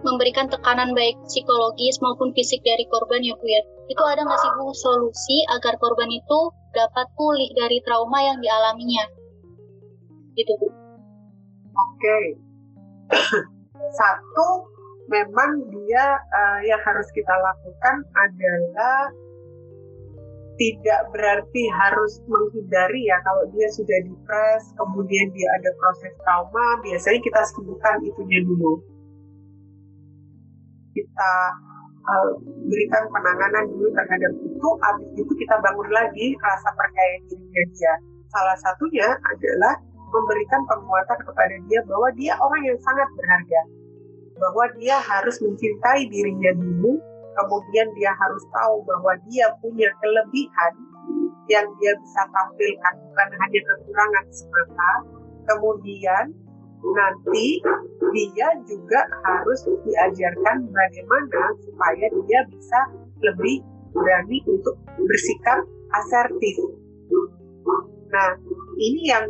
memberikan tekanan baik psikologis maupun fisik dari korban ya Bu ya. Itu ada nggak sih Bu solusi agar korban itu dapat pulih dari trauma yang dialaminya? Gitu Bu. Oke. Okay. Satu, memang dia uh, yang harus kita lakukan adalah tidak berarti harus menghindari ya kalau dia sudah depres kemudian dia ada proses trauma biasanya kita sembuhkan itunya dulu. Kita uh, berikan penanganan dulu terhadap itu habis itu kita bangun lagi rasa percaya dirinya dia. Salah satunya adalah memberikan penguatan kepada dia bahwa dia orang yang sangat berharga bahwa dia harus mencintai dirinya dulu, kemudian dia harus tahu bahwa dia punya kelebihan yang dia bisa tampilkan bukan hanya kekurangan semata. Kemudian nanti dia juga harus diajarkan bagaimana supaya dia bisa lebih berani untuk bersikap asertif. Nah, ini yang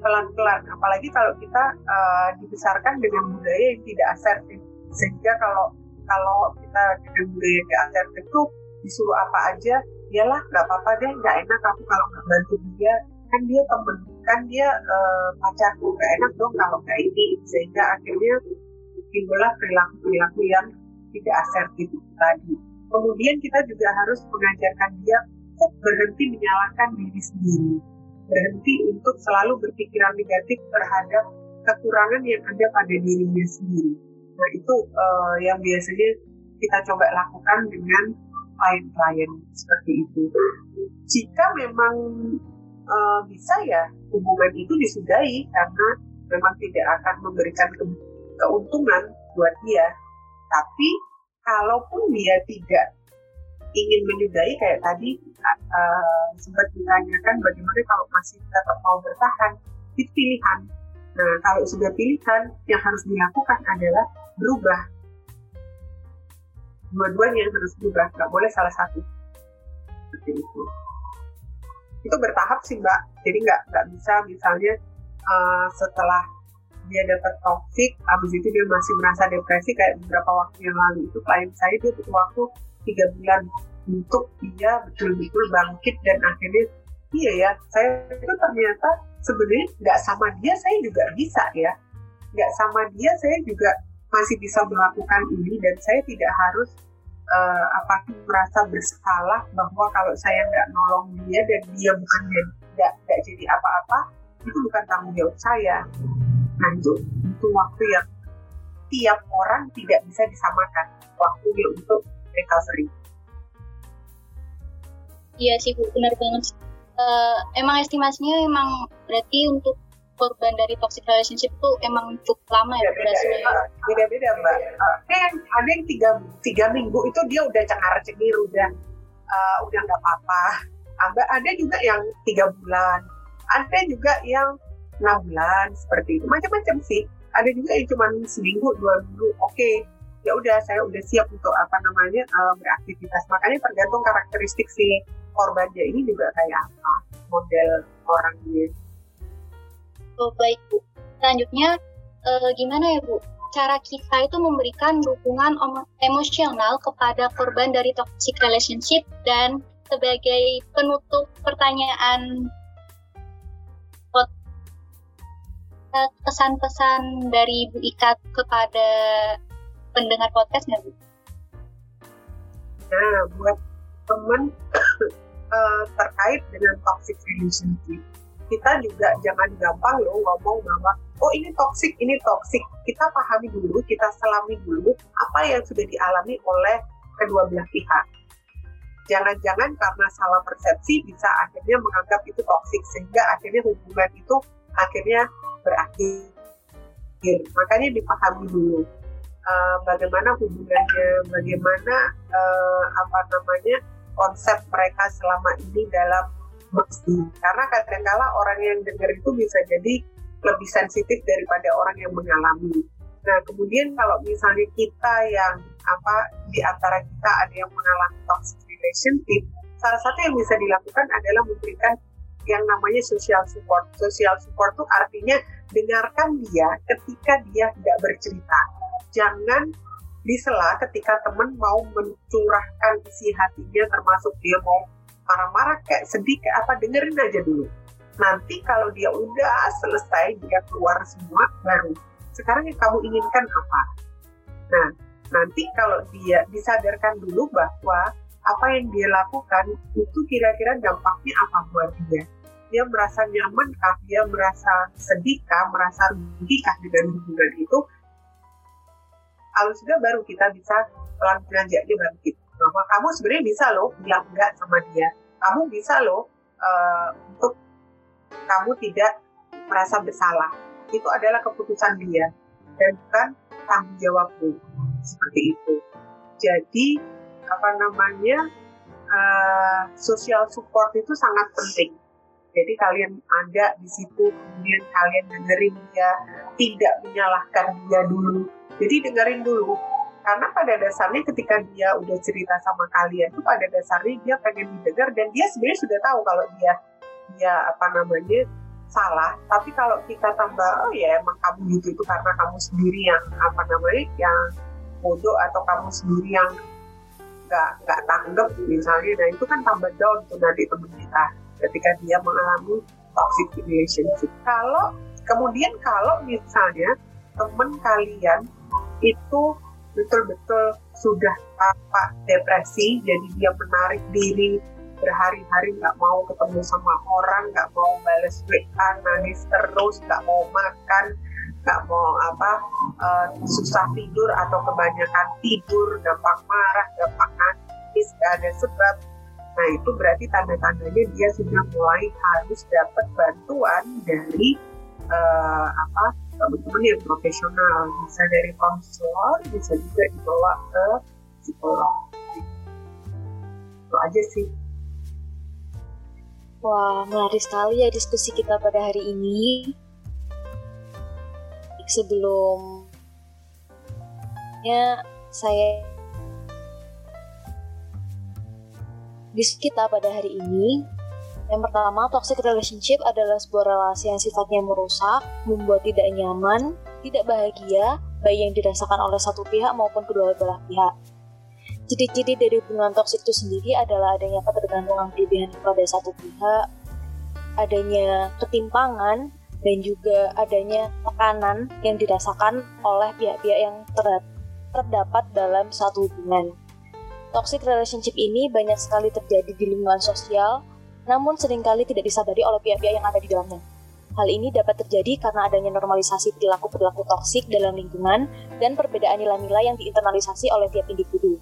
pelan-pelan apalagi kalau kita uh, dibesarkan dengan budaya yang tidak asertif sehingga kalau kalau kita dengan budaya asertif itu disuruh apa aja iyalah nggak apa-apa deh nggak enak. Aku kalau nggak bantu dia kan dia temen kan dia uh, pacarku nggak enak dong kalau nggak ini. Sehingga akhirnya timbullah perilaku-perilaku yang tidak asertif tadi. Kemudian kita juga harus mengajarkan dia untuk berhenti menyalahkan diri sendiri. Berhenti untuk selalu berpikiran negatif terhadap kekurangan yang ada pada dirinya sendiri. Nah itu uh, yang biasanya kita coba lakukan dengan klien-klien seperti itu. Jika memang uh, bisa ya hubungan itu disudahi karena memang tidak akan memberikan ke keuntungan buat dia. Tapi kalaupun dia tidak ingin menyudahi kayak tadi uh, sempat ditanyakan bagaimana kalau masih tetap mau bertahan itu pilihan nah kalau sudah pilihan yang harus dilakukan adalah berubah dua-duanya harus berubah nggak boleh salah satu. Seperti itu. Itu bertahap sih mbak. Jadi nggak nggak bisa misalnya uh, setelah dia dapat toxic habis itu dia masih merasa depresi kayak beberapa waktu yang lalu. Itu klien saya dia butuh waktu tiga bulan untuk dia betul-betul bangkit dan akhirnya iya ya saya itu ternyata sebenarnya nggak sama dia saya juga bisa ya. Nggak sama dia saya juga masih bisa melakukan ini dan saya tidak harus uh, apa merasa bersalah bahwa kalau saya nggak nolong dia dan dia bukan nggak nggak jadi apa-apa itu bukan tanggung jawab saya nah itu itu waktu yang tiap orang tidak bisa disamakan waktunya untuk recovery. Iya sih Bu, benar banget. Uh, emang estimasinya emang berarti untuk korban dari toxic relationship itu emang cukup lama ya durasinya. Ya? Beda-beda mbak. Ada yang ada yang tiga tiga minggu itu dia udah cengar cengir udah uh, udah nggak apa-apa. Ada ada juga yang tiga bulan. Ada juga yang enam bulan seperti itu. Macam-macam sih. Ada juga yang cuma seminggu dua minggu. Oke, okay, ya udah saya udah siap untuk apa namanya uh, beraktivitas. Makanya tergantung karakteristik si korbannya ini juga kayak apa model orangnya. Baik Bu. Selanjutnya eh, gimana ya Bu? Cara kita itu memberikan dukungan emosional kepada korban dari toxic relationship dan sebagai penutup pertanyaan pesan-pesan dari Bu Ika kepada pendengar podcast nggak Bu? Nah, buat teman uh, terkait dengan toxic relationship kita juga jangan gampang loh ngomong bahwa oh ini toxic ini toxic. Kita pahami dulu kita selami dulu apa yang sudah dialami oleh kedua belah pihak. Jangan-jangan karena salah persepsi bisa akhirnya menganggap itu toxic sehingga akhirnya hubungan itu akhirnya berakhir. Makanya dipahami dulu uh, bagaimana hubungannya bagaimana uh, apa namanya konsep mereka selama ini dalam bersih. Karena kadang-kala orang yang dengar itu bisa jadi lebih sensitif daripada orang yang mengalami. Nah, kemudian kalau misalnya kita yang apa di antara kita ada yang mengalami toxic relationship, salah satu yang bisa dilakukan adalah memberikan yang namanya social support. Social support itu artinya dengarkan dia ketika dia tidak bercerita. Jangan disela ketika teman mau mencurahkan isi hatinya termasuk dia mau marah-marah kayak sedih kayak apa dengerin aja dulu. Nanti kalau dia udah selesai dia keluar semua baru sekarang yang kamu inginkan apa? Nah nanti kalau dia disadarkan dulu bahwa apa yang dia lakukan itu kira-kira dampaknya apa buat dia. Dia merasa nyaman kah? Dia merasa sedih kah? Merasa rugi kah dengan hubungan itu? Kalau sudah baru kita bisa pelan pelan dia bangkit bahwa kamu sebenarnya bisa loh bilang enggak sama dia. Kamu bisa loh uh, untuk kamu tidak merasa bersalah. Itu adalah keputusan dia dan bukan tanggung jawabmu. Seperti itu. Jadi apa namanya uh, social support itu sangat penting. Jadi kalian ada di situ kemudian kalian dengerin dia tidak menyalahkan dia dulu. Jadi dengerin dulu karena pada dasarnya ketika dia udah cerita sama kalian tuh pada dasarnya dia pengen didengar dan dia sebenarnya sudah tahu kalau dia dia apa namanya salah. Tapi kalau kita tambah oh ya emang kamu gitu itu karena kamu sendiri yang apa namanya yang bodoh atau kamu sendiri yang nggak nggak tanggap misalnya. Nah itu kan tambah down tuh nanti temen kita ketika dia mengalami toxic relationship. Kalau kemudian kalau misalnya temen kalian itu betul-betul sudah apa depresi jadi dia menarik diri berhari-hari nggak mau ketemu sama orang nggak mau balas WA nangis terus nggak mau makan nggak mau apa uh, susah tidur atau kebanyakan tidur gampang marah gampang nangis nggak ada sebab. Nah itu berarti tanda-tandanya dia sudah mulai harus dapat bantuan dari uh, apa teman-teman profesional. Bisa dari konselor bisa juga dibawa ke psikolog. Itu aja sih. Wah, menarik sekali ya diskusi kita pada hari ini. Sebelum ya saya diskusi kita pada hari ini yang pertama, toxic relationship adalah sebuah relasi yang sifatnya merusak, membuat tidak nyaman, tidak bahagia, baik yang dirasakan oleh satu pihak maupun kedua belah pihak. Ciri-ciri dari hubungan toksik itu sendiri adalah adanya ketergantungan berlebihan pada satu pihak, adanya ketimpangan, dan juga adanya tekanan yang dirasakan oleh pihak-pihak yang terdapat dalam satu hubungan. Toxic relationship ini banyak sekali terjadi di lingkungan sosial, namun sering kali tidak disadari oleh pihak-pihak yang ada di dalamnya. Hal ini dapat terjadi karena adanya normalisasi perilaku-perilaku toksik dalam lingkungan, dan perbedaan nilai-nilai yang diinternalisasi oleh tiap individu.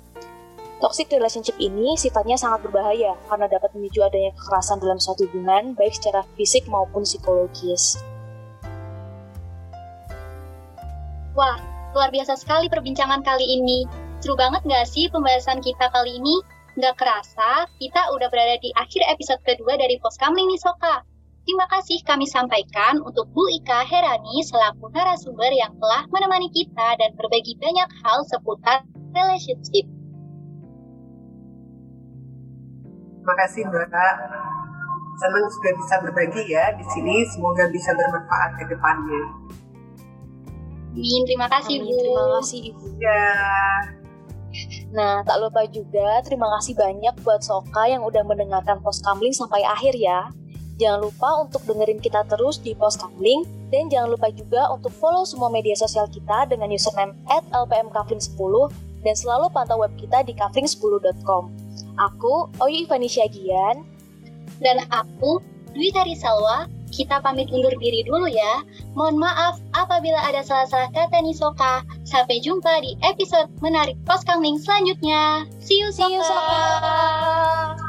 Toxic relationship ini sifatnya sangat berbahaya karena dapat memicu adanya kekerasan dalam suatu hubungan, baik secara fisik maupun psikologis. Wah, luar biasa sekali perbincangan kali ini. Seru banget nggak sih pembahasan kita kali ini? Nggak kerasa, kita udah berada di akhir episode kedua dari Poskamling nih Soka. Terima kasih kami sampaikan untuk Bu Ika Herani selaku narasumber yang telah menemani kita dan berbagi banyak hal seputar relationship. Terima kasih Mbak. Senang sudah bisa berbagi ya di sini. Semoga bisa bermanfaat ke depannya. Amin, terima kasih Amin, Bu. terima kasih Ibu. Ya, Nah, tak lupa juga terima kasih banyak buat Soka yang udah mendengarkan Poskamling sampai akhir ya. Jangan lupa untuk dengerin kita terus di Poskamling dan jangan lupa juga untuk follow semua media sosial kita dengan username @lpmkavling10 dan selalu pantau web kita di kavling10.com. Aku, Oyu Ivanisha Gian. Dan aku, Dwi Tari Salwa, kita pamit undur diri dulu ya. Mohon maaf apabila ada salah-salah kata nih Soka. Sampai jumpa di episode menarik Poskamling selanjutnya. See you, See you. Soka!